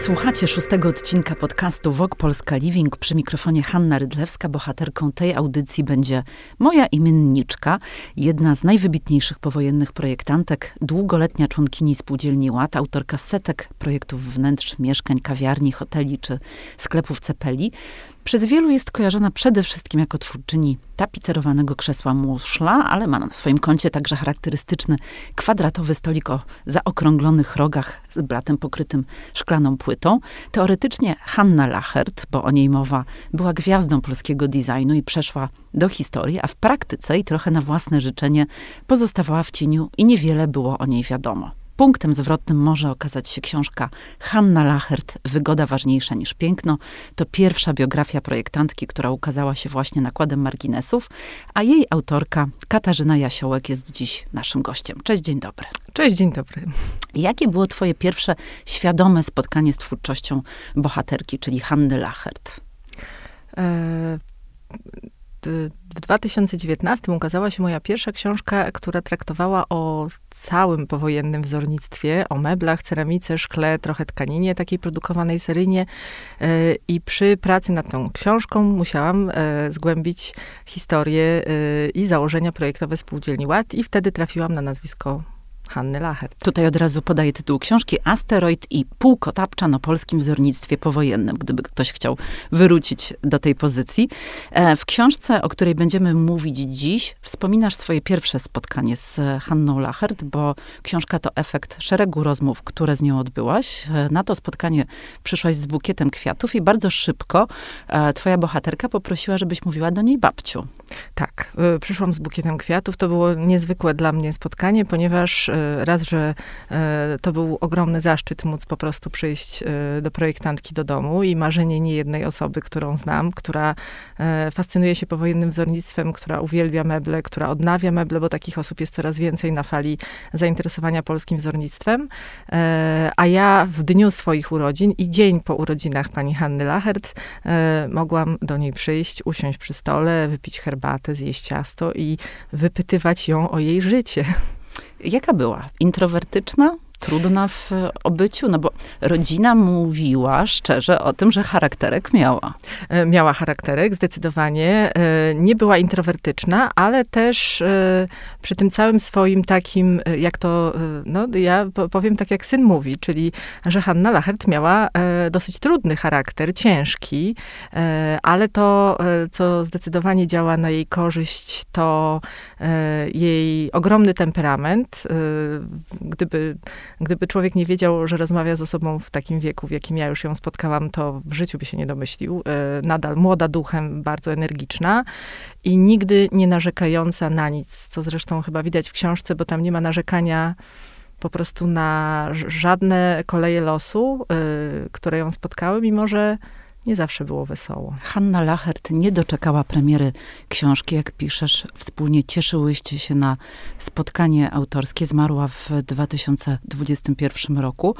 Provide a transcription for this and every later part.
Słuchacie szóstego odcinka podcastu Wok Polska Living. Przy mikrofonie Hanna Rydlewska. Bohaterką tej audycji będzie moja imienniczka, jedna z najwybitniejszych powojennych projektantek, długoletnia członkini spółdzielni Ład, autorka setek projektów wnętrz, mieszkań, kawiarni, hoteli czy sklepów cepeli. Przez wielu jest kojarzona przede wszystkim jako twórczyni tapicerowanego krzesła muszla, ale ma na swoim koncie także charakterystyczny kwadratowy stolik o zaokrąglonych rogach z blatem pokrytym szklaną płytą. Teoretycznie Hanna Lachert, bo o niej mowa, była gwiazdą polskiego designu i przeszła do historii, a w praktyce i trochę na własne życzenie pozostawała w cieniu i niewiele było o niej wiadomo. Punktem zwrotnym może okazać się książka Hanna Lachert, Wygoda ważniejsza niż piękno. To pierwsza biografia projektantki, która ukazała się właśnie nakładem marginesów, a jej autorka Katarzyna Jasiołek jest dziś naszym gościem. Cześć, dzień dobry. Cześć, dzień dobry. Jakie było twoje pierwsze świadome spotkanie z twórczością bohaterki, czyli Hanny Lachert? E w 2019 ukazała się moja pierwsza książka, która traktowała o całym powojennym wzornictwie, o meblach, ceramice, szkle, trochę tkaninie takiej produkowanej seryjnie. E, I przy pracy nad tą książką musiałam e, zgłębić historię e, i założenia projektowe spółdzielni Ład i wtedy trafiłam na nazwisko Hanny Lachert. Tutaj od razu podaję tytuł książki Asteroid i półkotapczan o polskim wzornictwie powojennym, gdyby ktoś chciał wrócić do tej pozycji. E, w książce, o której będziemy mówić dziś, wspominasz swoje pierwsze spotkanie z Hanną Lachert, bo książka to efekt szeregu rozmów, które z nią odbyłaś. E, na to spotkanie przyszłaś z bukietem kwiatów i bardzo szybko e, twoja bohaterka poprosiła, żebyś mówiła do niej babciu. Tak, przyszłam z bukietem kwiatów. To było niezwykłe dla mnie spotkanie, ponieważ raz, że e, to był ogromny zaszczyt móc po prostu przyjść e, do projektantki do domu i marzenie niejednej osoby, którą znam, która e, fascynuje się powojennym wzornictwem, która uwielbia meble, która odnawia meble, bo takich osób jest coraz więcej na fali zainteresowania polskim wzornictwem. A ja w dniu swoich urodzin i dzień po urodzinach pani Hanny Lachert mogłam do niej przyjść, usiąść przy stole, wypić herbatę, zjeść ciasto i wypytywać ją o jej życie. Jaka była? Introwertyczna? Trudna w obyciu? No bo rodzina mówiła szczerze o tym, że charakterek miała. E, miała charakterek, zdecydowanie. E, nie była introwertyczna, ale też e, przy tym całym swoim takim, jak to, no ja powiem tak, jak syn mówi, czyli, że Hanna Lachert miała dosyć trudny charakter, ciężki, ale to, co zdecydowanie działa na jej korzyść, to jej ogromny temperament. Gdyby Gdyby człowiek nie wiedział, że rozmawia z osobą w takim wieku, w jakim ja już ją spotkałam, to w życiu by się nie domyślił. E, nadal młoda duchem, bardzo energiczna i nigdy nie narzekająca na nic, co zresztą chyba widać w książce, bo tam nie ma narzekania po prostu na żadne koleje losu, e, które ją spotkały, mimo że nie zawsze było wesoło. Hanna Lachert nie doczekała premiery książki, jak piszesz. Wspólnie cieszyłyście się na spotkanie autorskie. Zmarła w 2021 roku.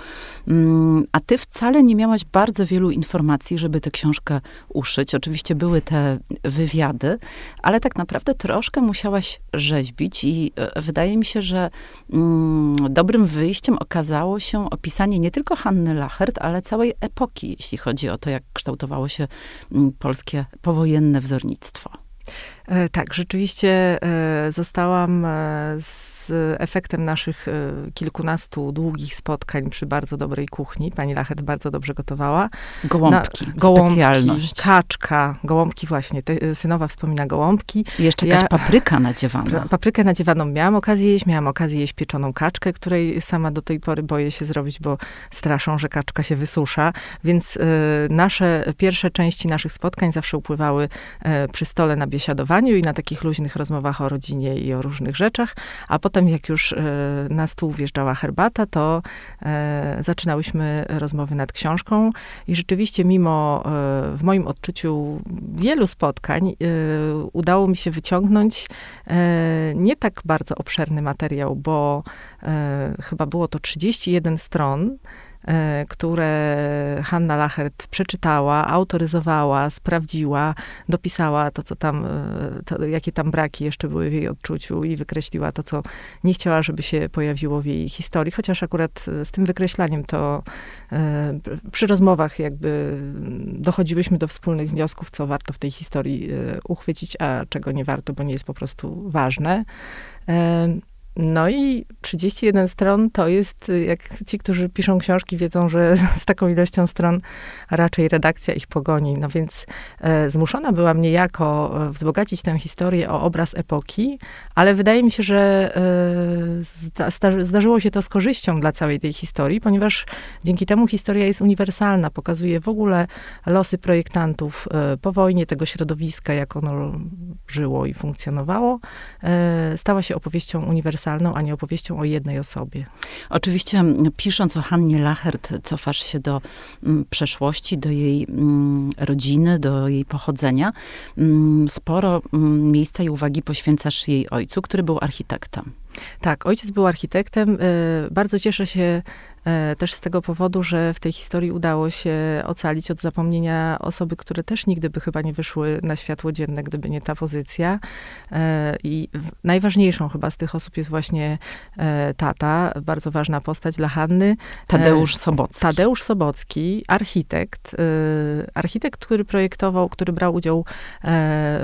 Mm, a ty wcale nie miałaś bardzo wielu informacji, żeby tę książkę uszyć. Oczywiście były te wywiady, ale tak naprawdę troszkę musiałaś rzeźbić i e, wydaje mi się, że mm, dobrym wyjściem okazało się opisanie nie tylko Hanny Lachert, ale całej epoki, jeśli chodzi o to, jak kształtowało kształtowało się mm, polskie powojenne wzornictwo. E, tak, rzeczywiście e, zostałam e, z efektem naszych e, kilkunastu długich spotkań przy bardzo dobrej kuchni. Pani Lachet bardzo dobrze gotowała. Gołąbki, Na, gołąbki specjalność. kaczka, gołąbki właśnie. Te, synowa wspomina gołąbki. I jeszcze jakaś ja, papryka nadziewana. Paprykę nadziewaną miałam okazję jeść. Miałam okazję jeść pieczoną kaczkę, której sama do tej pory boję się zrobić, bo straszą, że kaczka się wysusza. Więc y, nasze pierwsze części naszych spotkań zawsze upływały y, przy stole na biesiadowaniu i na takich luźnych rozmowach o rodzinie i o różnych rzeczach, a potem potem, jak już e, na stół wjeżdżała herbata, to e, zaczynałyśmy rozmowy nad książką i rzeczywiście mimo e, w moim odczuciu wielu spotkań udało mi się wyciągnąć nie tak bardzo obszerny materiał, bo chyba było to 31 stron, które Hanna Lachert przeczytała, autoryzowała, sprawdziła, dopisała to, co tam, to, jakie tam braki jeszcze były w jej odczuciu i wykreśliła to, co nie chciała, żeby się pojawiło w jej historii. Chociaż akurat z tym wykreślaniem to przy rozmowach jakby dochodziłyśmy do wspólnych wniosków, co warto w tej historii uchwycić, a czego nie warto, bo nie jest po prostu ważne. No i 31 stron to jest, jak ci, którzy piszą książki, wiedzą, że z taką ilością stron raczej redakcja ich pogoni. No więc e, zmuszona byłam niejako e, wzbogacić tę historię o obraz epoki, ale wydaje mi się, że e, zda, zdarzyło się to z korzyścią dla całej tej historii, ponieważ dzięki temu historia jest uniwersalna, pokazuje w ogóle losy projektantów e, po wojnie, tego środowiska, jak ono żyło i funkcjonowało. E, stała się opowieścią uniwersalną uniwersalną, a nie opowieścią o jednej osobie. Oczywiście pisząc o Hannie Lachert, cofasz się do m, przeszłości, do jej m, rodziny, do jej pochodzenia. M, sporo miejsca i uwagi poświęcasz jej ojcu, który był architektem. Tak, ojciec był architektem. E, bardzo cieszę się też z tego powodu, że w tej historii udało się ocalić od zapomnienia osoby, które też nigdy by chyba nie wyszły na światło dzienne, gdyby nie ta pozycja. E, I najważniejszą chyba z tych osób jest właśnie e, tata, bardzo ważna postać dla Hanny. Tadeusz Sobocki. Tadeusz Sobocki, architekt. Architekt, który projektował, który brał udział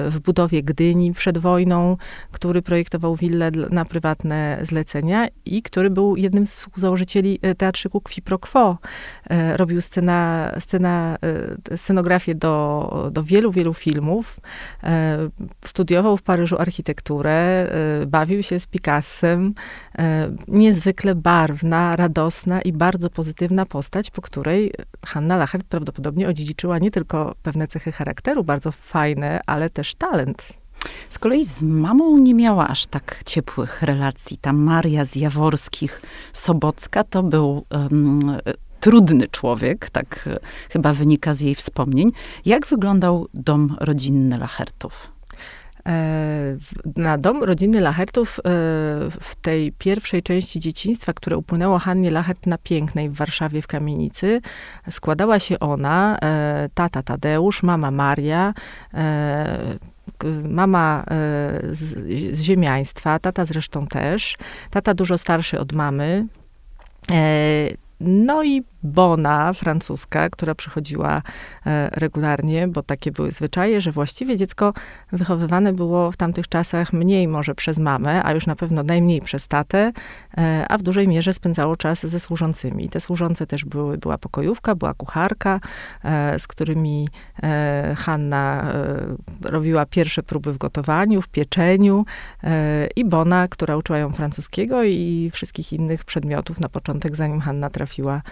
w budowie Gdyni przed wojną, który projektował willę na prywatne zlecenia i który był jednym z współzałożycieli teatrzyku Qui Pro Quo. E, robił scena, scena, e, scenografię do, do wielu, wielu filmów. E, studiował w Paryżu architekturę, bawił się z Picassem. Niezwykle barwna, radosna i bardzo pozytywna postać, po której Hanna Lachert prawdopodobnie odziedziczyła nie tylko pewne cechy charakteru, bardzo fajne, ale też talent. Z kolei z mamą nie miała aż tak ciepłych relacji. Ta Maria z Jaworskich, Sobocka, to był um, trudny człowiek, tak e, chyba wynika z jej wspomnień. Jak wyglądał dom rodzinny Lachertów? E, na dom rodziny Lachertów e, w tej pierwszej części dzieciństwa, które upłynęło Hannie Lachert na Pięknej w Warszawie w kamienicy, składała się ona, tata Tadeusz, mama Maria, mama e, z, z ziemiaństwa, tata zresztą też, tata dużo starszy od mamy. E, no i Bona francuska, która przychodziła e, regularnie, bo takie były zwyczaje, że właściwie dziecko wychowywane było w tamtych czasach mniej może przez mamę, a już na pewno najmniej przez tatę, e, a w dużej mierze spędzało czas ze służącymi. Te służące też były, była pokojówka, była kucharka, e, z którymi Hanna robiła pierwsze próby w gotowaniu, w pieczeniu i Bona, która uczyła ją francuskiego i wszystkich innych przedmiotów na początek, zanim Hanna trafiła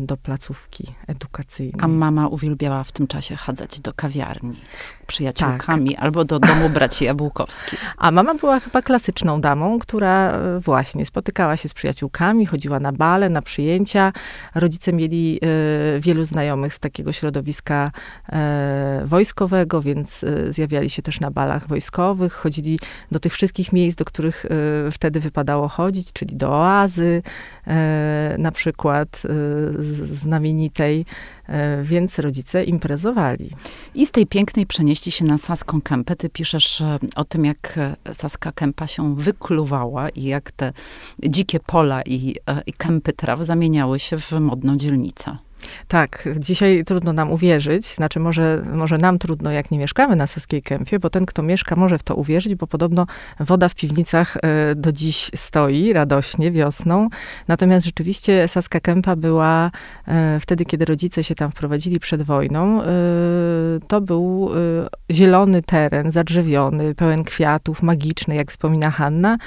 do placówki edukacyjnej. A mama uwielbiała w tym czasie chadzać do kawiarni z przyjaciółkami tak. albo do domu braci Jabłkowskich. A mama była chyba klasyczną damą, która e, właśnie spotykała się z przyjaciółkami, chodziła na bale, na przyjęcia. Rodzice mieli y, wielu znajomych z takiego środowiska wojskowego, więc zjawiali się też na balach wojskowych, chodzili do tych wszystkich miejsc, do których wtedy wypadało chodzić, czyli do oazy na przykład znamienitej, więc rodzice imprezowali. I z tej pięknej przenieści się na Saską Kępę. Ty piszesz e, o tym, jak e, Saska Kępa się wykluwała i jak te dzikie pola i, e, i kępy traw zamieniały się w modną dzielnicę. Tak, dzisiaj trudno nam uwierzyć, znaczy może, może nam trudno, jak nie mieszkamy na Saskiej Kępie, bo ten, kto mieszka, może w to uwierzyć, bo podobno woda w piwnicach e, do dziś stoi radośnie wiosną. Natomiast rzeczywiście Saska Kępa była e, wtedy, kiedy rodzice się tam wprowadzili przed wojną, e, to był zielony teren, zadrzewiony, pełen kwiatów, magiczny, jak wspomina Hanna,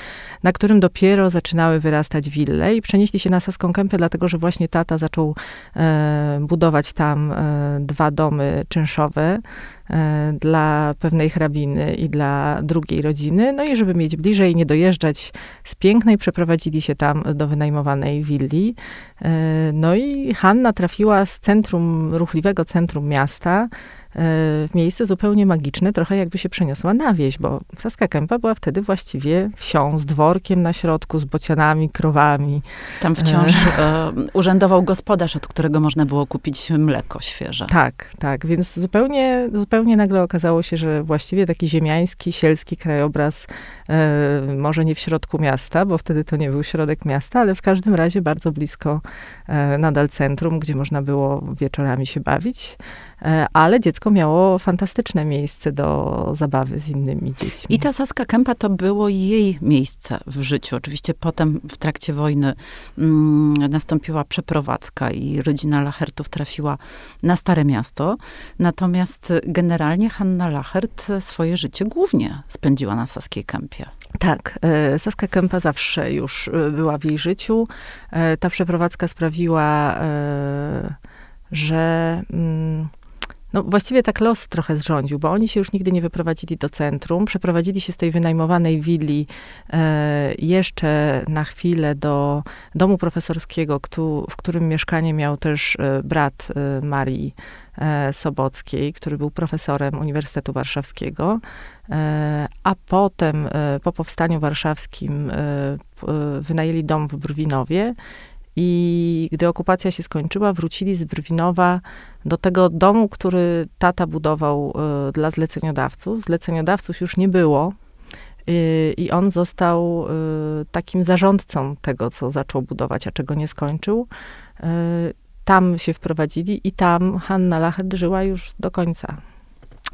na którym dopiero zaczynały wyrastać wille i przenieśli się na Saską Kępę, dlatego, że właśnie tata zaczął budować tam e, dwa domy czynszowe e, dla pewnej hrabiny i dla drugiej rodziny. No i żeby mieć bliżej nie dojeżdżać z pięknej, przeprowadzili się tam do wynajmowanej willi. E, no i Hanna trafiła z centrum, ruchliwego centrum miasta, w miejsce zupełnie magiczne, trochę jakby się przeniosła na wieś, bo Saska Kępa była wtedy właściwie wsią z dworkiem na środku, z bocianami, krowami. Tam wciąż e, urzędował gospodarz, od którego można było kupić mleko świeże. Tak, tak, więc zupełnie, zupełnie nagle okazało się, że właściwie taki ziemiański, sielski krajobraz, e, może nie w środku miasta, bo wtedy to nie był środek miasta, ale w każdym razie bardzo blisko e, nadal centrum, gdzie można było wieczorami się bawić. E, ale dziecko miało fantastyczne miejsce do zabawy z innymi dziećmi. I ta Saska Kępa to było jej miejsce w życiu. Oczywiście potem w trakcie wojny mm, nastąpiła przeprowadzka i rodzina Lachertów trafiła na Stare Miasto. Natomiast generalnie Hanna Lachert swoje życie głównie spędziła na Saskiej Kępie. Tak, e, Saska Kępa zawsze już e, była w jej życiu. Ta przeprowadzka sprawiła, że mm, no właściwie tak los trochę zrządził, bo oni się już nigdy nie wyprowadzili do centrum. Przeprowadzili się z tej wynajmowanej willi e, jeszcze na chwilę do domu profesorskiego, w którym mieszkanie miał też e, brat e, Marii e, Sobockiej, który był profesorem Uniwersytetu Warszawskiego. A potem po powstaniu warszawskim wynajęli dom w Brwinowie i gdy okupacja się skończyła, wrócili z Brwinowa do tego domu, który tata budował y, dla zleceniodawców. Zleceniodawców już nie było. Y, I on został y, takim zarządcą tego, co zaczął budować, a czego nie skończył. Tam się wprowadzili i tam Hanna Lachet żyła już do końca.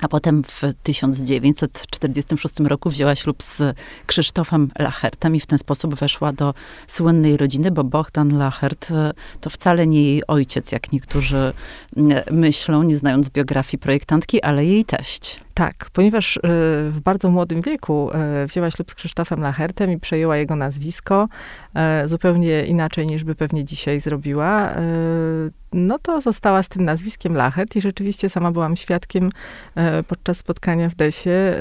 A potem w 1946 roku wzięła ślub z Krzysztofem Lachertem i w ten sposób weszła do słynnej rodziny, bo Bohdan Lachert e, to wcale nie jej ojciec, jak niektórzy myślą, nie znając biografii projektantki, ale jej teść. Tak, ponieważ y, w bardzo młodym wieku y, wzięła ślub z Krzysztofem Lachertem i przejęła jego nazwisko, y, zupełnie inaczej niż by pewnie dzisiaj zrobiła, no to została z tym nazwiskiem Lachert i rzeczywiście sama byłam świadkiem podczas spotkania w Desie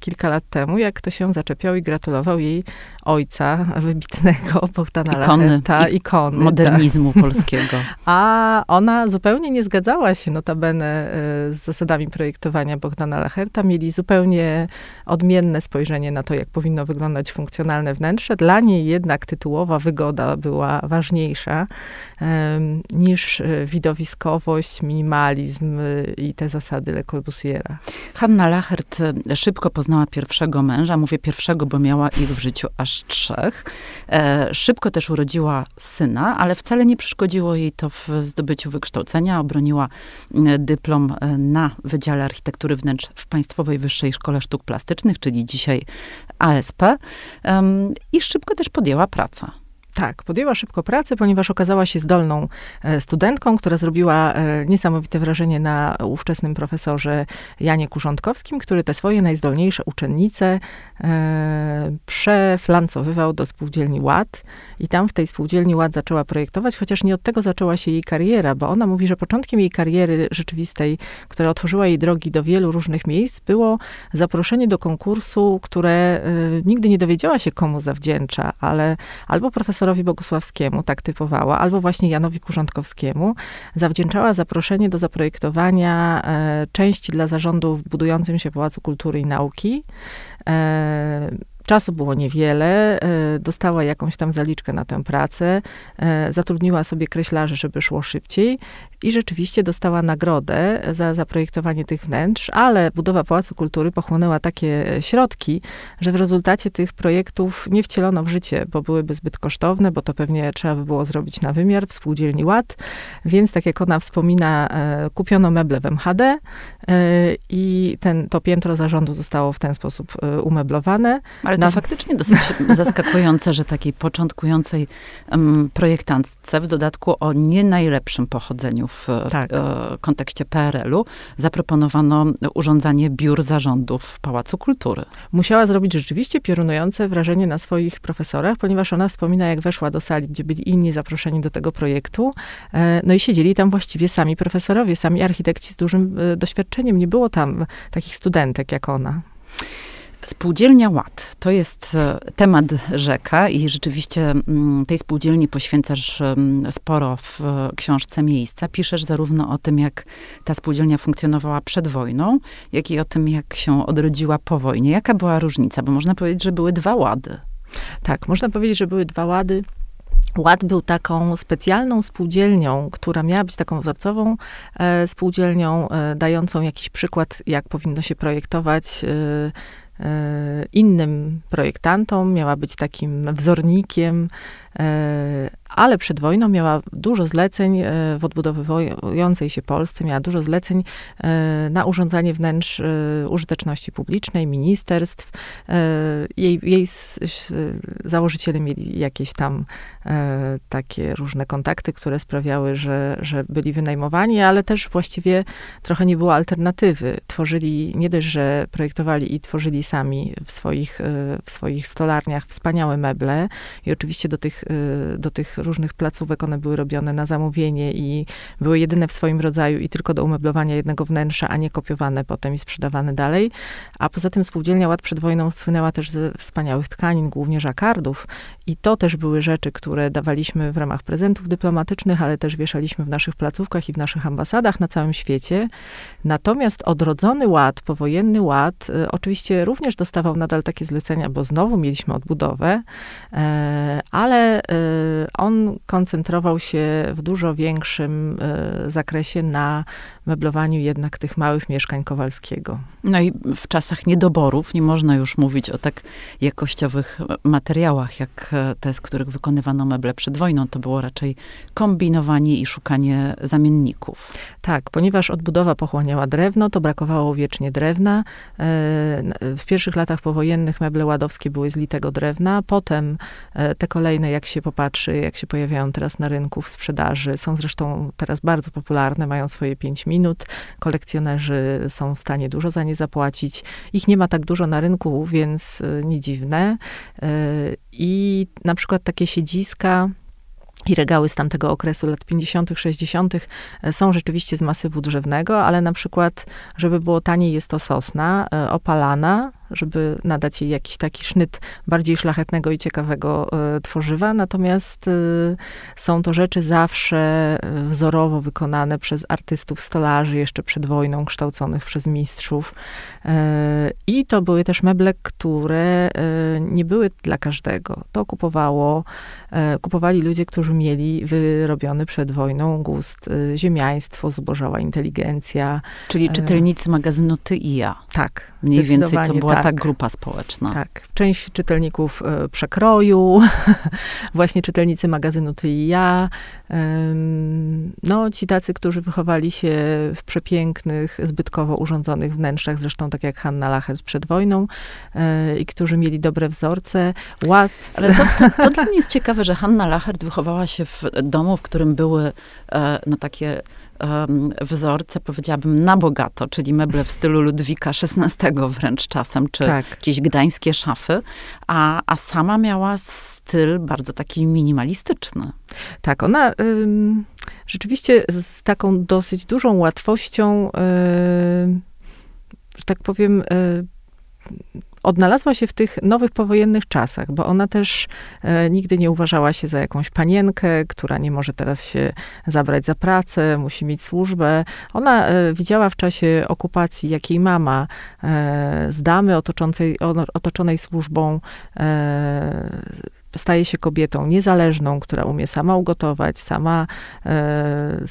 kilka lat temu, jak ktoś się zaczepiał i gratulował jej ojca wybitnego Bogdana ikony, Lacherta, ikony modernizmu tak. polskiego. A ona zupełnie nie zgadzała się notabene z zasadami projektowania Bogdana pana Lacherta mieli zupełnie odmienne spojrzenie na to, jak powinno wyglądać funkcjonalne wnętrze. Dla niej jednak tytułowa wygoda była ważniejsza um, niż e, widowiskowość, minimalizm e, i te zasady Le Corbusiera. Hanna Lachert e, szybko poznała pierwszego męża. Mówię pierwszego, bo miała ich w życiu aż trzech. E, szybko też urodziła syna, ale wcale nie przeszkodziło jej to w zdobyciu wykształcenia. Obroniła dyplom na Wydziale Architektury Wnętrznej w Państwowej Wyższej Szkole Sztuk Plastycznych, czyli dzisiaj ASP, i szybko też podjęła pracę. Tak, podjęła szybko pracę, ponieważ okazała się zdolną e, studentką, która zrobiła e, niesamowite wrażenie na ówczesnym profesorze Janie Kurzątkowskim, który te swoje najzdolniejsze uczennice e, przeflancowywał do spółdzielni Ład i tam w tej spółdzielni Ład zaczęła projektować, chociaż nie od tego zaczęła się jej kariera, bo ona mówi, że początkiem jej kariery rzeczywistej, która otworzyła jej drogi do wielu różnych miejsc, było zaproszenie do konkursu, które nigdy nie dowiedziała się komu zawdzięcza, ale albo profesor profesorowi Bogusławskiemu, tak typowała, albo właśnie Janowi Kurzątkowskiemu, zawdzięczała zaproszenie do zaprojektowania e, części dla zarządu w budującym się Pałacu Kultury i Nauki. E, Czasu było niewiele, e, dostała jakąś tam zaliczkę na tę pracę, e, zatrudniła sobie kreślarzy, żeby szło szybciej i rzeczywiście dostała nagrodę za zaprojektowanie tych wnętrz, ale budowa Pałacu Kultury pochłonęła takie środki, że w rezultacie tych projektów nie wcielono w życie, bo byłyby zbyt kosztowne, bo to pewnie trzeba by było zrobić na wymiar w spółdzielni Ład, więc tak jak ona wspomina, e, kupiono meble w MHD i ten, to piętro zarządu zostało w ten sposób umeblowane. Ale to faktycznie dosyć zaskakujące, że takiej początkującej projektantce, w dodatku o nie najlepszym pochodzeniu w tak. kontekście PRL-u, zaproponowano urządzanie biur zarządów Pałacu Kultury. Musiała zrobić rzeczywiście piorunujące wrażenie na swoich profesorach, ponieważ ona wspomina, jak weszła do sali, gdzie byli inni zaproszeni do tego projektu, no i siedzieli tam właściwie sami profesorowie, sami architekci z dużym doświadczeniem. Nie było tam takich studentek jak ona. Spółdzielnia Ład to jest e, temat rzeka i rzeczywiście mm, tej spółdzielni poświęcasz mm, sporo w e, książce Miejsca. Piszesz zarówno o tym, jak ta spółdzielnia funkcjonowała przed wojną, jak i o tym, jak się odrodziła po wojnie. Jaka była różnica? Bo można powiedzieć, że były dwa łady. Tak, można powiedzieć, że były dwa łady. Ład był taką specjalną spółdzielnią, która miała być taką wzorcową e, spółdzielnią, dającą jakiś przykład, jak powinno się projektować innym projektantom, miała być takim wzornikiem e, ale przed wojną miała dużo zleceń e, w odbudowywującej się Polsce, miała dużo zleceń e, na urządzanie wnętrz e, użyteczności publicznej, ministerstw. Jej, jej założyciele mieli jakieś tam takie różne kontakty, które sprawiały, że, że byli wynajmowani, ale też właściwie trochę nie było alternatywy. Tworzyli, nie dość, że projektowali i tworzyli sami w swoich, w swoich stolarniach wspaniałe meble i oczywiście do tych, do tych różnych placówek one były robione na zamówienie i były jedyne w swoim rodzaju i tylko do umeblowania jednego wnętrza, a nie kopiowane potem i sprzedawane dalej. A poza tym spółdzielnia Ład przed wojną słynęła też ze wspaniałych tkanin, głównie żakardów i to też były rzeczy, które dawaliśmy w ramach prezentów dyplomatycznych, ale też wieszaliśmy w naszych placówkach i w naszych ambasadach na całym świecie. Natomiast odrodzony ład, powojenny ład, y, oczywiście również dostawał nadal takie zlecenia, bo znowu mieliśmy odbudowę, y, ale y, on koncentrował się w dużo większym zakresie na meblowaniu jednak tych małych mieszkań Kowalskiego. No i w czasach niedoborów nie można już mówić o tak jakościowych materiałach, jak te, z których wykonywano meble przed wojną. To było raczej kombinowanie i szukanie zamienników. Tak, ponieważ odbudowa pochłaniała drewno, to brakowało wiecznie drewna. E, w pierwszych latach powojennych meble ładowskie były z litego drewna. Potem e, te kolejne, jak się popatrzy, jak się pojawiają teraz na rynku w sprzedaży, są zresztą teraz bardzo popularne, mają swoje 5 minut. Kolekcjonerzy są w stanie dużo za nie zapłacić. Ich nie ma tak dużo na rynku, więc e, nie dziwne. I na przykład takie siedziska i regały z tamtego okresu lat 50., 60. E, są rzeczywiście z masywu drzewnego, ale na przykład, żeby było taniej, jest to sosna opalana, żeby nadać jej jakiś taki sznyt bardziej szlachetnego i ciekawego e, tworzywa. Natomiast e, są to rzeczy zawsze e, wzorowo wykonane przez artystów stolarzy jeszcze przed wojną, kształconych przez mistrzów. I to były też meble, które nie były dla każdego. To kupowało, kupowali ludzie, którzy mieli wyrobiony przed wojną gust, ziemiaństwo, zubożała inteligencja. Czyli czytelnicy magazynu Ty i ja. Tak. Mniej więcej to była tak. ta grupa społeczna. Tak. Część czytelników e, przekroju, właśnie czytelnicy magazynu Ty i ja, no ci tacy, którzy wychowali się w przepięknych, zbytkowo urządzonych wnętrzach, zresztą tak jak Hanna Lachert przed wojną, e, i którzy mieli dobre wzorce. Ład... Ale to, to, to dla mnie jest ciekawe, że Hanna Lachert wychowała się w domu, w którym były e, no takie wzorce, powiedziałabym, na bogato, czyli meble w stylu Ludwika XVI wręcz czasem, czy tak. jakieś gdańskie szafy, a, a sama miała styl bardzo taki minimalistyczny. Tak, ona rzeczywiście z taką dosyć dużą łatwością, że tak powiem, odnalazła się w tych nowych powojennych czasach, bo ona też e, nigdy nie uważała się za jakąś panienkę, która nie może teraz się zabrać za pracę, musi mieć służbę. Ona e, widziała w czasie okupacji, jak jej mama e, z damy otoczonej, służbą e, staje się kobietą niezależną, która umie sama ugotować, sama e,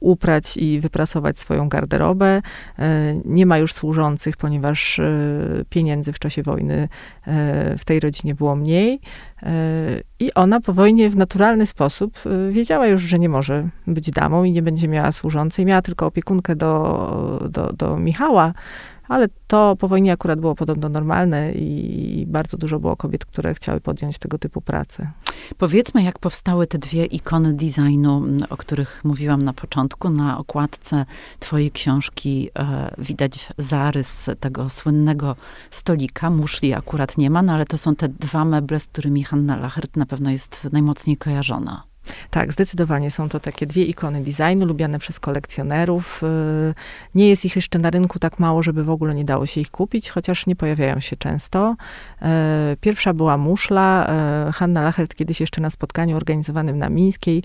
uprać i wyprasować swoją garderobę. E, nie ma już służących, ponieważ e, pieniędzy w czasie wojny e, w tej rodzinie było mniej. I ona po wojnie w naturalny sposób wiedziała już, że nie może być damą i nie będzie miała służącej. Miała tylko opiekunkę do, do, do Michała, ale to po wojnie akurat było podobno normalne i bardzo dużo było kobiet, które chciały podjąć tego typu pracę. Powiedzmy, jak powstały te dwie ikony designu, o których mówiłam na początku. Na okładce twojej książki e, widać zarys tego słynnego stolika. Muszli akurat nie ma, no ale to są te dwa meble, z którymi Hanna Lachert na pewno jest najmocniej kojarzona. Tak, zdecydowanie są to takie dwie ikony designu, lubiane przez kolekcjonerów. Y, nie jest ich jeszcze na rynku tak mało, żeby w ogóle nie dało się ich kupić, chociaż nie pojawiają się często. Y, pierwsza była muszla. Y, Hanna Lachert kiedyś jeszcze na spotkaniu organizowanym na Mińskiej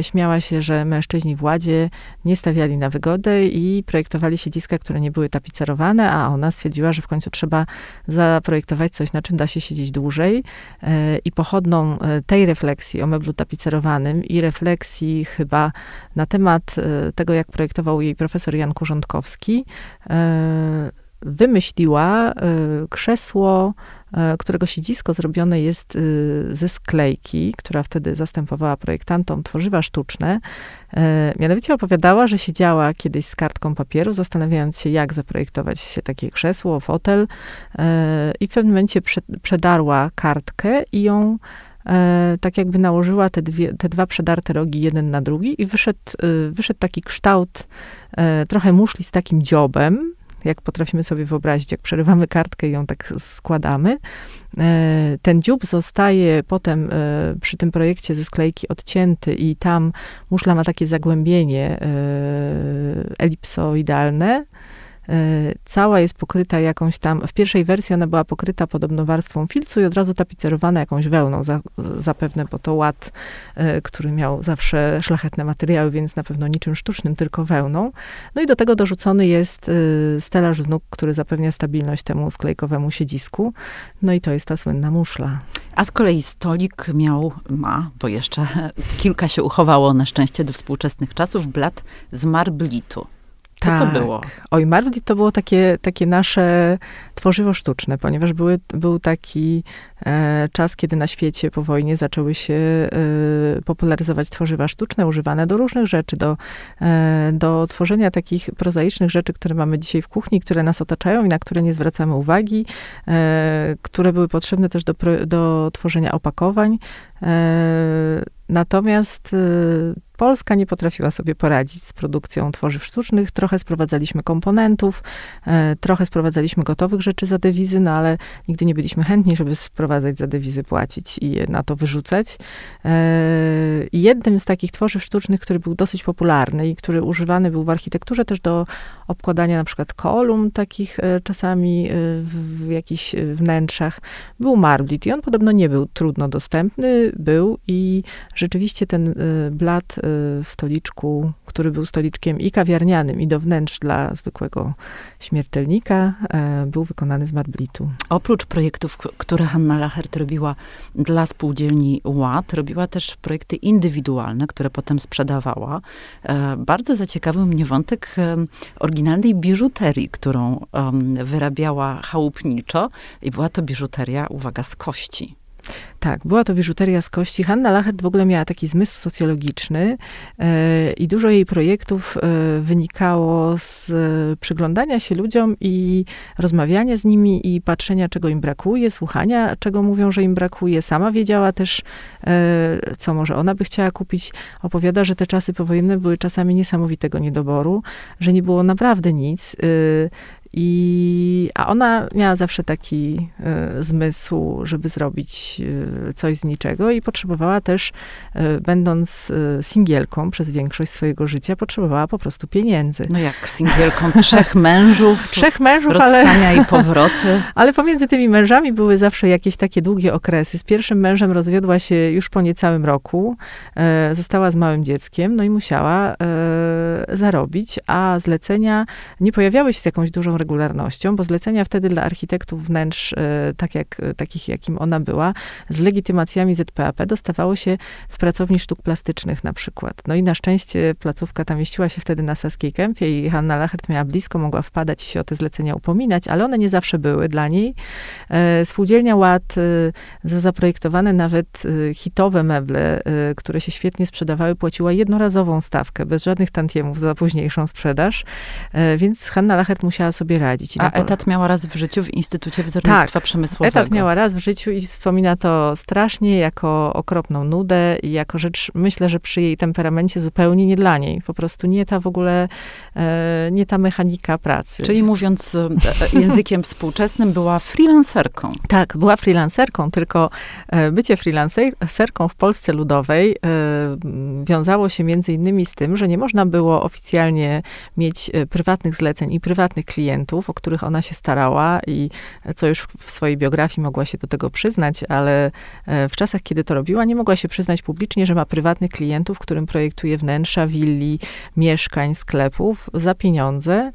śmiała się, że mężczyźni w Ładzie nie stawiali na wygodę i projektowali siedziska, które nie były tapicerowane, a ona stwierdziła, że w końcu trzeba zaprojektować coś, na czym da się siedzieć dłużej. I pochodną tej refleksji o meblu tapicerowanym i refleksji chyba na temat e, tego, jak projektował jej profesor Jan Kurządkowski, e, wymyśliła e, krzesło, którego siedzisko zrobione jest ze sklejki, która wtedy zastępowała projektantom tworzywa sztuczne. Mianowicie opowiadała, że siedziała kiedyś z kartką papieru, zastanawiając się, jak zaprojektować się takie krzesło, fotel i w pewnym momencie przedarła kartkę i ją e, tak jakby nałożyła te, dwie, te dwa przedarte rogi jeden na drugi i wyszedł, e, wyszedł taki kształt e, trochę muszli z takim dziobem, jak potrafimy sobie wyobrazić, jak przerywamy kartkę i ją tak składamy. E, ten dziób zostaje potem e, przy tym projekcie ze sklejki odcięty i tam muszla ma takie zagłębienie e, elipsoidalne, cała jest pokryta jakąś tam, w pierwszej wersji ona była pokryta podobno warstwą filcu i od razu tapicerowana jakąś wełną, za, zapewne, bo to ład, e, który miał zawsze szlachetne materiały, więc na pewno niczym sztucznym, tylko wełną. No i do tego dorzucony jest e, stelaż z nóg, który zapewnia stabilność temu sklejkowemu siedzisku. No i to jest ta słynna muszla. A z kolei stolik miał, ma, bo jeszcze kilka się uchowało na szczęście do współczesnych czasów, blat z marblitu. Co tak. to było? Oj, Marli to było takie, takie nasze tworzywo sztuczne, ponieważ były, był taki e, czas, kiedy na świecie po wojnie zaczęły się e, popularyzować tworzywa sztuczne, używane do różnych rzeczy, do, e, do tworzenia takich prozaicznych rzeczy, które mamy dzisiaj w kuchni, które nas otaczają i na które nie zwracamy uwagi, e, które były potrzebne też do, do tworzenia opakowań. E, natomiast e, Polska nie potrafiła sobie poradzić z produkcją tworzyw sztucznych. Trochę sprowadzaliśmy komponentów, e, trochę sprowadzaliśmy gotowych rzeczy za dewizy, no ale nigdy nie byliśmy chętni, żeby sprowadzać za dewizy, płacić i na to wyrzucać. I jednym z takich tworzyw sztucznych, który był dosyć popularny i który używany był w architekturze też do obkładania na przykład kolumn takich czasami w, jakichś wnętrzach, był marblit i on podobno nie był trudno dostępny, był i rzeczywiście ten blat w stoliczku, który był stoliczkiem i kawiarnianym, i do wnętrz dla zwykłego śmiertelnika, e, był wykonany z marblitu. Oprócz projektów, które Hanna Lachert robiła dla spółdzielni Ład, robiła też projekty indywidualne, które potem sprzedawała. E, bardzo zaciekawił mnie wątek oryginalnej biżuterii, którą wyrabiała chałupniczo i była to biżuteria, uwaga, z kości. Tak, była to biżuteria z kości. Hanna Lachert w ogóle miała taki zmysł socjologiczny e, i dużo jej projektów e, wynikało z e, przyglądania się ludziom i rozmawiania z nimi i patrzenia, czego im brakuje, słuchania, czego mówią, że im brakuje. Sama wiedziała też, e, co może ona by chciała kupić. Opowiada, że te czasy powojenne były czasami niesamowitego niedoboru, że nie było naprawdę nic. E, i, a ona miała zawsze taki y, zmysł, żeby zrobić y, coś z niczego i potrzebowała też, y, będąc singielką przez większość swojego życia, potrzebowała po prostu pieniędzy. No jak singielką trzech mężów. trzech mężów, rozstania ale... i powroty. Ale pomiędzy tymi mężami były zawsze jakieś takie długie okresy. Z pierwszym mężem rozwiodła się już po niecałym roku. Została z małym dzieckiem, no i musiała zarobić, a zlecenia nie pojawiały się z jakąś dużą regularnością, bo zlecenia wtedy dla architektów wnętrz, e, tak jak, takich jakim ona była, z legitymacjami ZPAP dostawało się w pracowni sztuk plastycznych na przykład. No i na szczęście placówka ta mieściła się wtedy na Saskiej Kępie i Hanna Lachert miała blisko, mogła wpadać i się o te zlecenia upominać, ale one nie zawsze były dla niej. E, spółdzielnia Ład e, za zaprojektowane nawet hitowe meble, które się świetnie sprzedawały, płaciła jednorazową stawkę, bez żadnych tantiemów za późniejszą sprzedaż. Więc Hanna Lachert musiała sobie sobie radzić. A etat miała raz w życiu w Instytucie Wzornictwa Przemysłowego. Etat miała raz w życiu i wspomina to strasznie jako okropną nudę i jako rzecz, myślę, że przy jej temperamencie zupełnie nie dla niej. Po prostu nie ta w ogóle, e, nie ta mechanika pracy. Czyli mówiąc e, e, językiem współczesnym, była freelancerką. Tak, była freelancerką, tylko bycie freelancerką w Polsce Ludowej wiązało się między innymi z tym, że nie można było oficjalnie mieć prywatnych zleceń i prywatnych klientów, o których ona się starała i co już w- swojej biografii mogła się do tego przyznać, ale e, w czasach, kiedy to robiła, nie mogła się przyznać publicznie, że ma prywatnych klientów, którym projektuje wnętrza, willi, mieszkań, sklepów za pieniądze,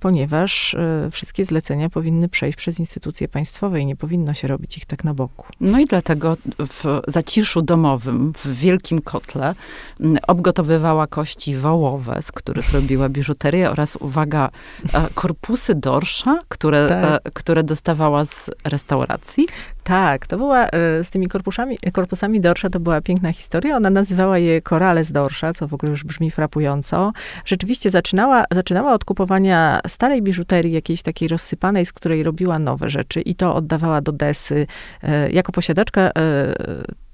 ponieważ e, wszystkie zlecenia powinny przejść przez instytucje państwowe i nie powinno się robić ich tak na boku. No i dlatego w zaciszu domowym, w wielkim kotle, obgotowywała kości wołowe, z których robiła biżuterię oraz, uwaga, e, korpusy dorsza, które, Tak. e, które dostawała z restauracji. Tak, to była e, z tymi korpusami, korpusami dorsza, to była piękna historia. Ona nazywała je korale z dorsza, co w ogóle już brzmi frapująco. Rzeczywiście zaczynała, zaczynała od kupowania starej biżuterii, jakiejś takiej rozsypanej, z której robiła nowe rzeczy i to oddawała do desy. E, Jako posiadaczka e,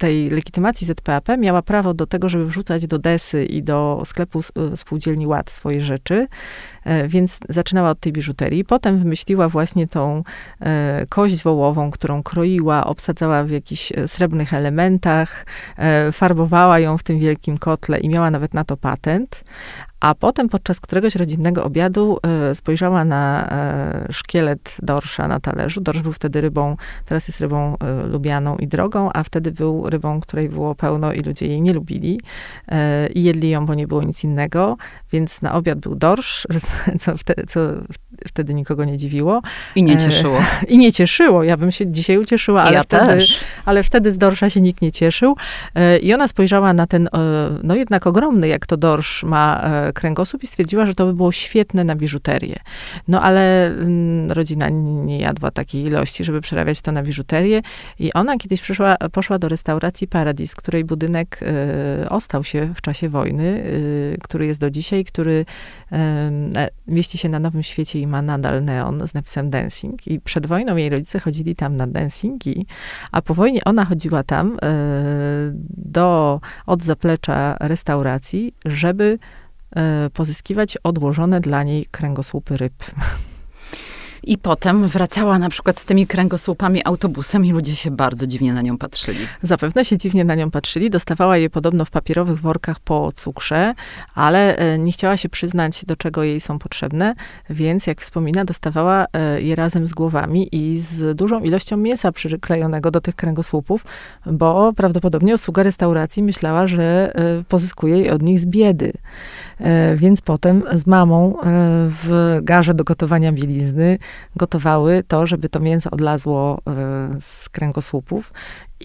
tej legitymacji ZPAP miała prawo do tego, żeby wrzucać do desy i do sklepu e, spółdzielni Ład swoje rzeczy, E, więc zaczynała od tej biżuterii. Potem wymyśliła właśnie tą e, kość wołową, którą kroiła, obsadzała w jakichś srebrnych elementach, farbowała ją w tym wielkim kotle i miała nawet na to patent. A potem podczas któregoś rodzinnego obiadu e, spojrzała na e, szkielet dorsza na talerzu. Dorsz był wtedy rybą, teraz jest rybą e, lubianą i drogą, a wtedy był rybą, której było pełno i ludzie jej nie lubili. I jedli ją, bo nie było nic innego. Więc na obiad był dorsz, co wtedy, co wtedy nikogo nie dziwiło. I nie E, cieszyło. I nie cieszyło. Ja bym się dzisiaj ucieszyła, ale ja wtedy, też. ale wtedy z dorsza się nikt nie cieszył. E, I ona spojrzała na ten, e, no jednak ogromny, jak to dorsz ma kręgosłup i stwierdziła, że to by było świetne na biżuterię. No ale mm, rodzina nie jadła takiej ilości, żeby przerabiać to na biżuterię. I ona kiedyś przyszła, poszła do restauracji Paradis, której budynek ostał się w czasie wojny, który jest do dzisiaj, który mieści się na Nowym Świecie i ma nadal neon z napisem dancing. I przed wojną jej rodzice chodzili tam na dancingi, a po wojnie ona chodziła tam e, do, od zaplecza restauracji, żeby e, pozyskiwać odłożone dla niej kręgosłupy ryb. I potem wracała na przykład z tymi kręgosłupami autobusem i ludzie się bardzo dziwnie na nią patrzyli. Zapewne się dziwnie na nią patrzyli. Dostawała je podobno w papierowych workach po cukrze, ale e, nie chciała się przyznać, do czego jej są potrzebne, więc jak wspomina, dostawała e, je razem z głowami i z dużą ilością mięsa przyklejonego do tych kręgosłupów, bo prawdopodobnie obsługa restauracji myślała, że e, pozyskuje je od nich z biedy. Więc potem z mamą w garze do gotowania bielizny gotowały to, żeby to mięso odlazło e, z kręgosłupów.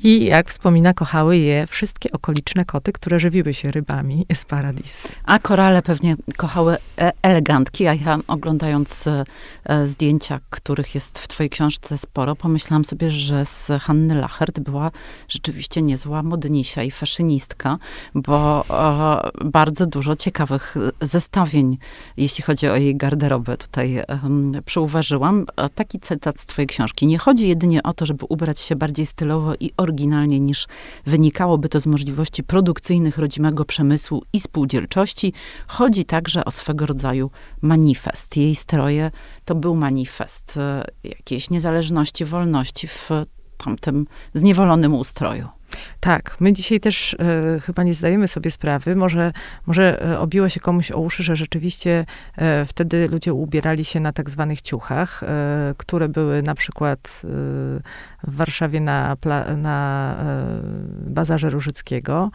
I jak wspomina, kochały je wszystkie okoliczne koty, które żywiły się rybami z paradis. A korale pewnie kochały e- elegantki, a ja oglądając e, e, zdjęcia, których jest w twojej książce sporo, pomyślałam sobie, że z Hanny Lachert była rzeczywiście niezła modnisia i faszynistka, bo bardzo dużo ciekawych zestawień, jeśli chodzi o jej garderobę, tutaj przyuważyłam. Taki cytat z twojej książki. Nie chodzi jedynie o to, żeby ubrać się bardziej stylowo i oryginalnie niż wynikałoby to z możliwości produkcyjnych rodzimego przemysłu i spółdzielczości. Chodzi także o swego rodzaju manifest. Jej stroje to był manifest e, jakiejś niezależności, wolności w tamtym zniewolonym ustroju. Tak, my dzisiaj też e, chyba nie zdajemy sobie sprawy. Może, może e, obiło się komuś o uszy, że rzeczywiście e, wtedy ludzie ubierali się na tak zwanych ciuchach, które były na przykład w Warszawie na, na bazarze Różyckiego.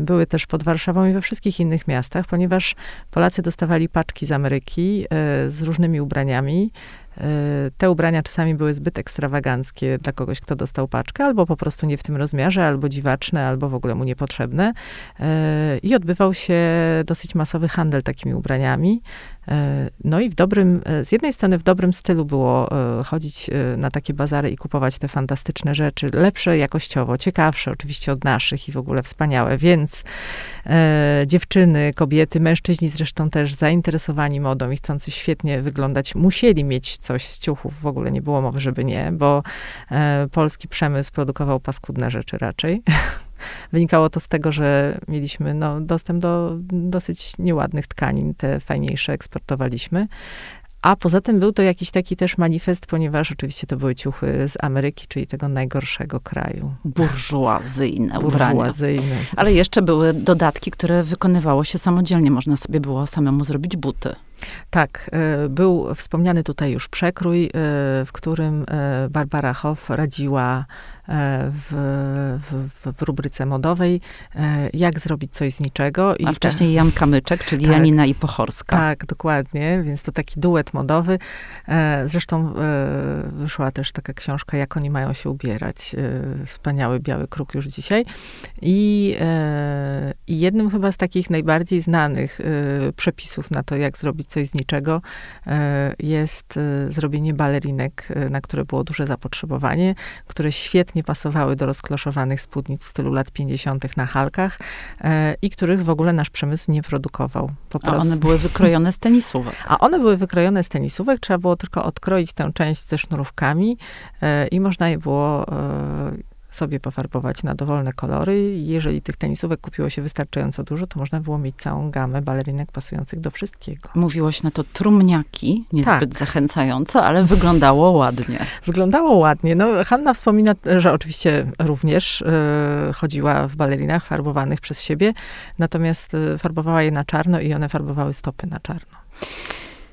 Były też pod Warszawą i we wszystkich innych miastach, ponieważ Polacy dostawali paczki z Ameryki z różnymi ubraniami. E, Te ubrania czasami były zbyt ekstrawaganckie dla kogoś, kto dostał paczkę, albo po prostu nie w tym rozmiarze, albo dziwaczne, albo w ogóle mu niepotrzebne. E, I odbywał się dosyć masowy handel takimi ubraniami. No i w dobrym, z jednej strony w dobrym stylu było chodzić na takie bazary i kupować te fantastyczne rzeczy, lepsze jakościowo, ciekawsze oczywiście od naszych i w ogóle wspaniałe, więc e, dziewczyny, kobiety, mężczyźni zresztą też zainteresowani modą i chcący świetnie wyglądać, musieli mieć coś z ciuchów, w ogóle nie było mowy, żeby nie, bo e, polski przemysł produkował paskudne rzeczy raczej. Wynikało to z tego, że mieliśmy no, dostęp do dosyć nieładnych tkanin, te fajniejsze eksportowaliśmy. A poza tym był to jakiś taki też manifest, ponieważ oczywiście to były ciuchy z Ameryki, czyli tego najgorszego kraju. Burżuazyjne ubrania. Burżuazyjne. Ale jeszcze były dodatki, które wykonywało się samodzielnie. Można sobie było samemu zrobić buty. Tak, e, był wspomniany tutaj już przekrój, e, w którym e, Barbara Hoff radziła w, w, w rubryce modowej, jak zrobić coś z niczego. I A wcześniej Jan Kamyczek, czyli tak, Janina i Pochorska. Tak, dokładnie, więc to taki duet modowy. Zresztą wyszła też taka książka, jak oni mają się ubierać. Wspaniały biały kruk już dzisiaj. I, i jednym chyba z takich najbardziej znanych przepisów na to, jak zrobić coś z niczego, e, jest e, zrobienie balerinek, e, na które było duże zapotrzebowanie, które świetnie pasowały do rozkloszowanych spódnic w stylu lat 50. na halkach i których w ogóle nasz przemysł nie produkował. A one były wykrojone z tenisówek. A one były wykrojone z tenisówek, trzeba było tylko odkroić tę część ze sznurówkami i można je było sobie pofarbować na dowolne kolory. Jeżeli tych tenisówek kupiło się wystarczająco dużo, to można było mieć całą gamę balerinek pasujących do wszystkiego. Mówiłoś na to trumniaki, niezbyt tak. zachęcająco, ale wyglądało ładnie. Wyglądało ładnie. No, Hanna wspomina, że oczywiście również y, chodziła w balerinach farbowanych przez siebie, natomiast y, farbowała je na czarno i one farbowały stopy na czarno.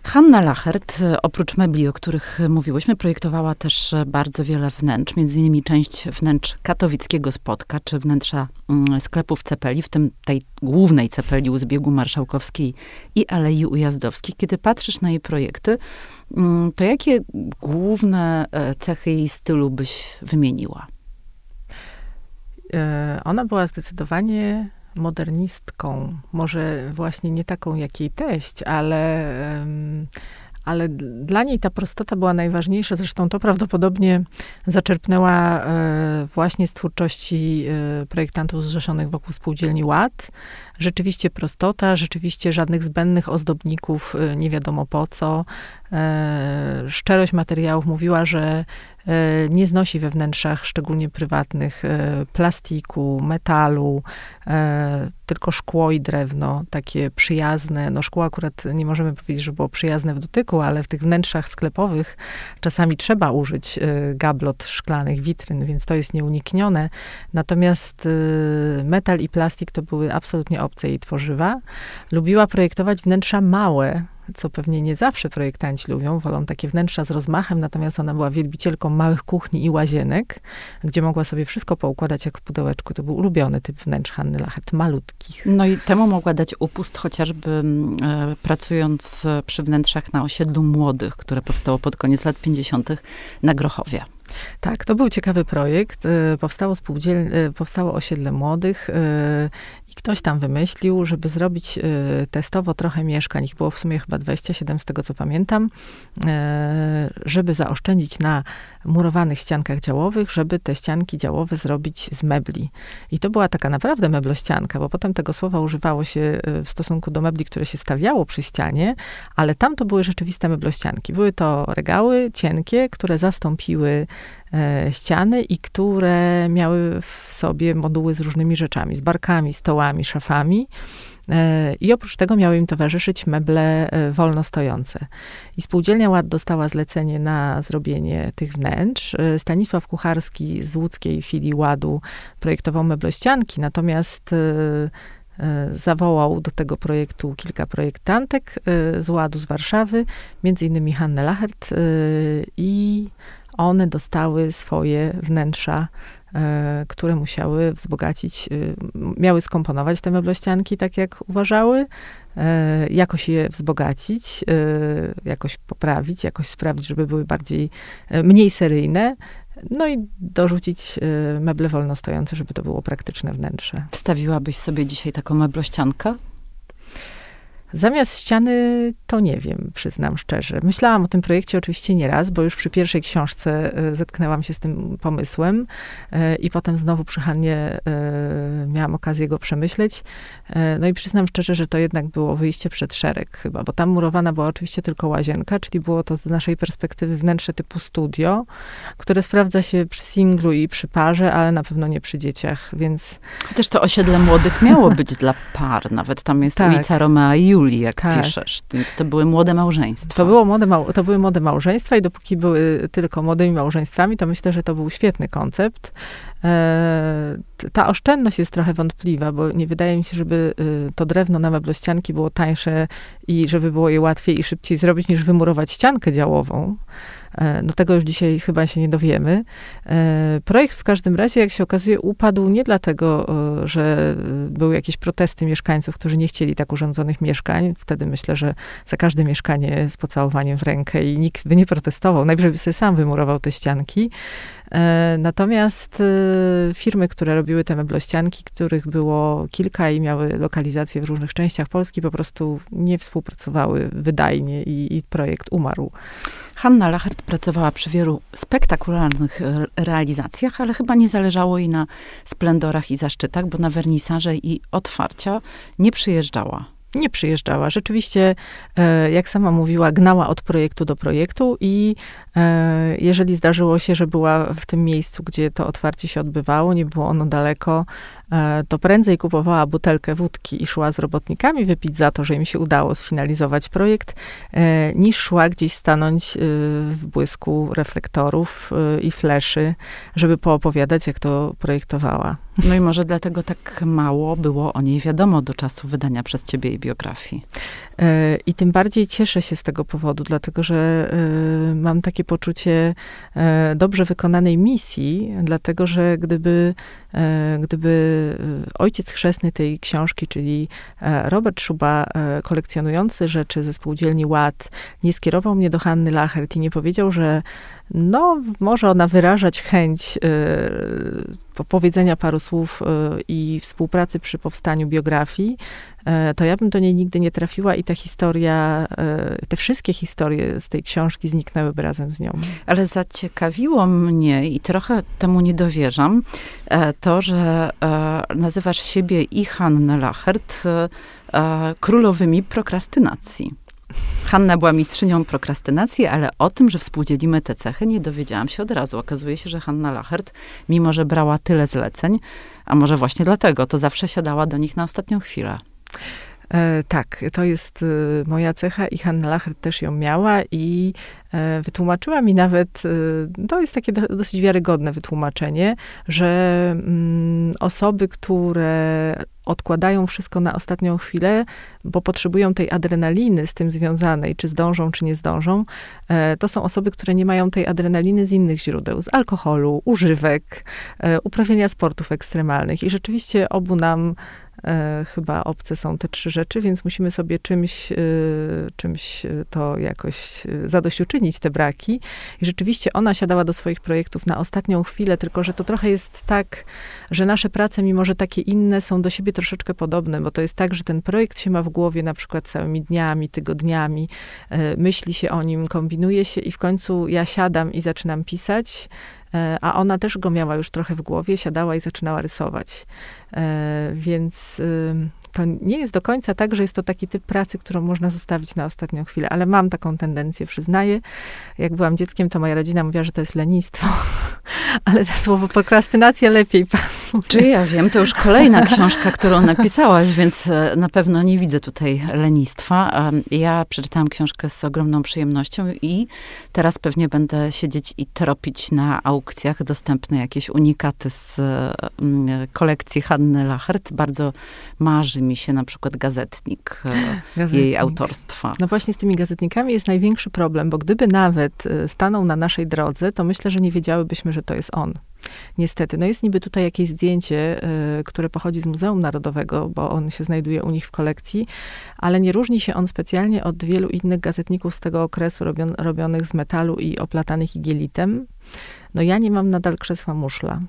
Hanna Lachert, oprócz mebli, o których mówiłyśmy, projektowała też bardzo wiele wnętrz, między innymi część wnętrz katowickiego spotka, czy wnętrza mm, sklepów Cepeli, w tym tej głównej Cepeli u zbiegu Marszałkowskiej i Alei Ujazdowskiej. Kiedy patrzysz na jej projekty, mm, to jakie główne e, cechy jej stylu byś wymieniła? E, ona była zdecydowanie modernistką, może właśnie nie taką jak jej teść, ale, ale dla niej ta prostota była najważniejsza. Zresztą to prawdopodobnie zaczerpnęła e, właśnie z twórczości e, projektantów zrzeszonych wokół spółdzielni Ład. Rzeczywiście prostota, rzeczywiście żadnych zbędnych ozdobników, e, nie wiadomo po co. Szczerość materiałów mówiła, że nie znosi we wnętrzach, szczególnie prywatnych, e, plastiku, metalu, e, tylko szkło i drewno, takie przyjazne. No szkło akurat nie możemy powiedzieć, że było przyjazne w dotyku, ale w tych wnętrzach sklepowych czasami trzeba użyć gablot szklanych, witryn, więc to jest nieuniknione. Natomiast metal i plastik to były absolutnie obce jej tworzywa. Lubiła projektować wnętrza małe, co pewnie nie zawsze projektanci lubią, wolą takie wnętrza z rozmachem, natomiast ona była wielbicielką małych kuchni i łazienek, gdzie mogła sobie wszystko poukładać jak w pudełeczku. To był ulubiony typ wnętrz Hanny Lachert, malutkich. No i temu mogła dać upust chociażby mm, e, pracując przy wnętrzach na osiedlu młodych, które powstało pod koniec lat 50. na Grochowie. Tak, to był ciekawy projekt. E, powstało, spółdziel... E, powstało osiedle młodych e, ktoś tam wymyślił, żeby zrobić y, testowo trochę mieszkań, ich było w sumie chyba 27 z tego co pamiętam, y, żeby zaoszczędzić na murowanych ściankach działowych, żeby te ścianki działowe zrobić z mebli. I to była taka naprawdę meblościanka, bo potem tego słowa używało się y, w stosunku do mebli, które się stawiało przy ścianie, ale tam to były rzeczywiste meblościanki. Były to regały cienkie, które zastąpiły e, ściany i które miały w sobie moduły z różnymi rzeczami, z barkami, stołami, szafami. E, I oprócz tego miały im towarzyszyć meble e, wolno stojące. I spółdzielnia Ład dostała zlecenie na zrobienie tych wnętrz. E, Stanisław Kucharski z łódzkiej filii Ładu projektował meblościanki, natomiast zawołał do tego projektu kilka projektantek z Ładu z Warszawy, między innymi Hannę Lachert i one dostały swoje wnętrza które musiały wzbogacić, e, miały skomponować te meblościanki tak, jak uważały, e, jakoś je wzbogacić, jakoś poprawić, jakoś sprawić, żeby były bardziej, mniej seryjne, no i dorzucić meble wolno stojące, żeby to było praktyczne wnętrze. Wstawiłabyś sobie dzisiaj taką meblościankę? Zamiast ściany to nie wiem, przyznam szczerze. Myślałam o tym projekcie oczywiście nie raz, bo już przy pierwszej książce e, zetknęłam się z tym pomysłem e, i potem znowu przy Hannie e, miałam okazję go przemyśleć. No i przyznam szczerze, że to jednak było wyjście przed szereg chyba, bo tam murowana była oczywiście tylko łazienka, czyli było to z naszej perspektywy wnętrze typu studio, które sprawdza się przy singlu i przy parze, ale na pewno nie przy dzieciach, więc... Chociaż to osiedle młodych miało być dla par, nawet tam jest tak. ulica Romea i Julii, jak tak. piszesz. Więc to były młode małżeństwa. To, było młode mał, to były młode małżeństwa i dopóki były tylko młodymi małżeństwami, to myślę, że to był świetny koncept. E, ta oszczędność jest trochę wątpliwa, bo nie wydaje mi się, żeby y, to drewno na meblościanki było tańsze i żeby było je łatwiej i szybciej zrobić, niż wymurować ściankę działową. No tego już dzisiaj chyba się nie dowiemy. E, projekt w każdym razie, jak się okazuje, upadł nie dlatego, e, że były jakieś protesty mieszkańców, którzy nie chcieli tak urządzonych mieszkań. Wtedy myślę, że za każde mieszkanie z pocałowaniem w rękę i nikt by nie protestował. Najwyżej by sobie sam wymurował te ścianki. Natomiast firmy, które robiły te meblościanki, których było kilka i miały lokalizacje w różnych częściach Polski, po prostu nie współpracowały wydajnie i, i projekt umarł. Hanna Lachert pracowała przy wielu spektakularnych realizacjach, ale chyba nie zależało jej na splendorach i zaszczytach, bo na wernisaże i otwarcia nie przyjeżdżała. Nie przyjeżdżała. Rzeczywiście, e, jak sama mówiła, gnała od projektu do projektu i e, jeżeli zdarzyło się, że była w tym miejscu, gdzie to otwarcie się odbywało, nie było ono daleko, E, to prędzej kupowała butelkę wódki i szła z robotnikami wypić za to, że im się udało sfinalizować projekt, e, niż szła gdzieś stanąć e, w błysku reflektorów i fleszy, żeby poopowiadać, jak to projektowała. No i może dlatego tak mało było o niej wiadomo do czasu wydania przez ciebie jej biografii. I tym bardziej cieszę się z tego powodu, dlatego że mam takie poczucie dobrze wykonanej misji, dlatego że gdyby, gdyby ojciec chrzestny tej książki, czyli e, Robert Szuba, e, kolekcjonujący rzeczy ze spółdzielni Ład, nie skierował mnie do Hanny Lachert i nie powiedział, że no, może ona wyrażać chęć y, powiedzenia paru słów y, i współpracy przy powstaniu biografii, y, to ja bym do niej nigdy nie trafiła i ta historia, y, te wszystkie historie z tej książki zniknęłyby razem z nią. Ale zaciekawiło mnie i trochę temu nie dowierzam, e, to, że e, nazywasz siebie i Hannę Lachert królowymi prokrastynacji. Hanna była mistrzynią prokrastynacji, ale o tym, że współdzielimy te cechy, nie dowiedziałam się od razu. Okazuje się, że Hanna Lachert, mimo że brała tyle zleceń, a może właśnie dlatego, to zawsze siadała do nich na ostatnią chwilę. E, tak, to jest y, moja cecha i Hanna Lachert też ją miała i e, wytłumaczyła mi nawet, to jest takie do, dosyć wiarygodne wytłumaczenie, że mm, osoby, które odkładają wszystko na ostatnią chwilę, bo potrzebują tej adrenaliny z tym związanej, czy zdążą, czy nie zdążą, e, to są osoby, które nie mają tej adrenaliny z innych źródeł, z alkoholu, używek, e, uprawiania sportów ekstremalnych. I rzeczywiście obu nam E, chyba obce są te trzy rzeczy, więc musimy sobie czymś, e, czymś to jakoś e, zadośćuczynić, te braki. I rzeczywiście ona siadała do swoich projektów na ostatnią chwilę, tylko że to trochę jest tak, że nasze prace, mimo że takie inne, są do siebie troszeczkę podobne, bo to jest tak, że ten projekt się ma w głowie na przykład całymi dniami, tygodniami, myśli się o nim, kombinuje się i w końcu ja siadam i zaczynam pisać E, a ona też go miała już trochę w głowie, siadała i zaczynała rysować. E, więc to nie jest do końca tak, że jest to taki typ pracy, którą można zostawić na ostatnią chwilę, ale mam taką tendencję, przyznaję. Jak byłam dzieckiem, to moja rodzina mówiła, że to jest lenistwo, ale to słowo prokrastynacja lepiej pasuje. Czy ja wiem, to już kolejna książka, którą napisałaś, więc e, na pewno nie widzę tutaj lenistwa. Ja przeczytałam książkę z ogromną przyjemnością i teraz pewnie będę siedzieć i tropić na aukcjach dostępne jakieś unikaty z mm, kolekcji Hanny Lachert. Bardzo marzy mi się na przykład gazetnik, e, gazetnik, jej autorstwa. No właśnie z tymi gazetnikami jest największy problem, bo gdyby nawet e, stanął na naszej drodze, to myślę, że nie wiedziałybyśmy, że to jest on. Niestety. No jest niby tutaj jakieś zdjęcie, y, które pochodzi z Muzeum Narodowego, bo on się znajduje u nich w kolekcji, ale nie różni się on specjalnie od wielu innych gazetników z tego okresu robion, robionych z metalu i oplatanych igielitem. No ja nie mam nadal krzesła muszla.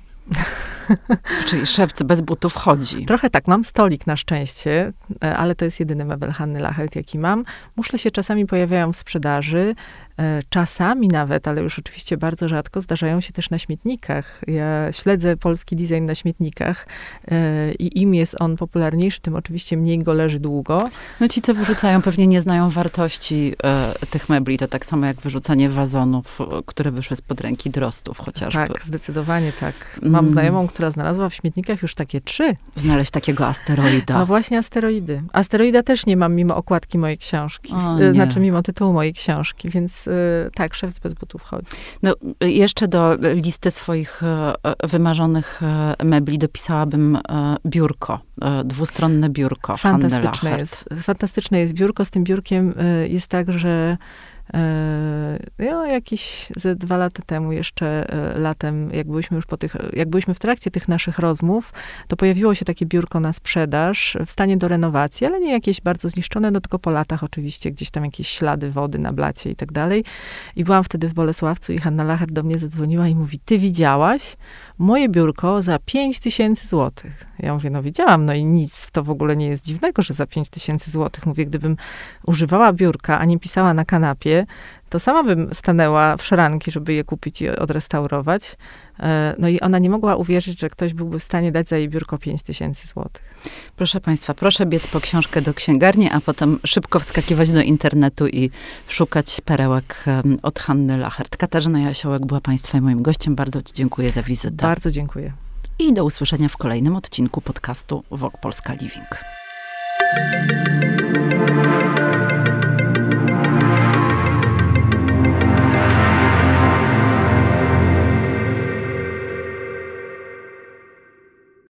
Czyli szewc bez butów chodzi. Trochę tak, mam stolik na szczęście, e, ale to jest jedyny mebel Hanny Lachert, jaki mam. Muszle się czasami pojawiają w sprzedaży. E, czasami nawet, ale już oczywiście bardzo rzadko, zdarzają się też na śmietnikach. Ja śledzę polski design na śmietnikach e, i im jest on popularniejszy, tym oczywiście mniej go leży długo. No ci, co wyrzucają, pewnie nie znają wartości e, tych mebli. To tak samo jak wyrzucanie wazonów, które wyszły spod ręki drostów chociażby. Tak, zdecydowanie tak. Mam mm. znajomą, która znalazła w śmietnikach już takie trzy. Znaleźć takiego asteroida. No właśnie asteroidy. Asteroida też nie mam mimo okładki mojej książki. O, znaczy mimo tytułu mojej książki, więc tak, szewc bez butów chodzi. No, jeszcze do listy swoich e, wymarzonych e, mebli dopisałabym e, biurko, dwustronne biurko. Fantastyczne jest, fantastyczne jest biurko. Z tym biurkiem jest tak, że ja jakieś ze dwa lata temu, jeszcze e, latem, jak byliśmy już po tych, jak byliśmy w trakcie tych naszych rozmów, to pojawiło się takie biurko na sprzedaż w stanie do renowacji, ale nie jakieś bardzo zniszczone, no tylko po latach oczywiście gdzieś tam jakieś ślady wody na blacie i tak dalej. I byłam wtedy w Bolesławcu i Hanna Lacher do mnie zadzwoniła i mówi, ty widziałaś? Moje biurko za 5 tysięcy złotych. Ja mówię, no widziałam, no i nic, to w ogóle nie jest dziwnego, że za 5 tysięcy złotych. Mówię, gdybym używała biurka, a nie pisała na kanapie, to sama bym stanęła w szranki, żeby je kupić i odrestaurować. E, no i ona nie mogła uwierzyć, że ktoś byłby w stanie dać za jej biurko 5 tysięcy złotych. Proszę Państwa, proszę biec po książkę do księgarni, a potem szybko wskakiwać do internetu i szukać perełek od Hanny Lachert. Katarzyna Jasiołek była Państwa i moim gościem. Bardzo Ci dziękuję za wizytę. Bardzo dziękuję. I do usłyszenia w kolejnym odcinku podcastu Wok Polska Living.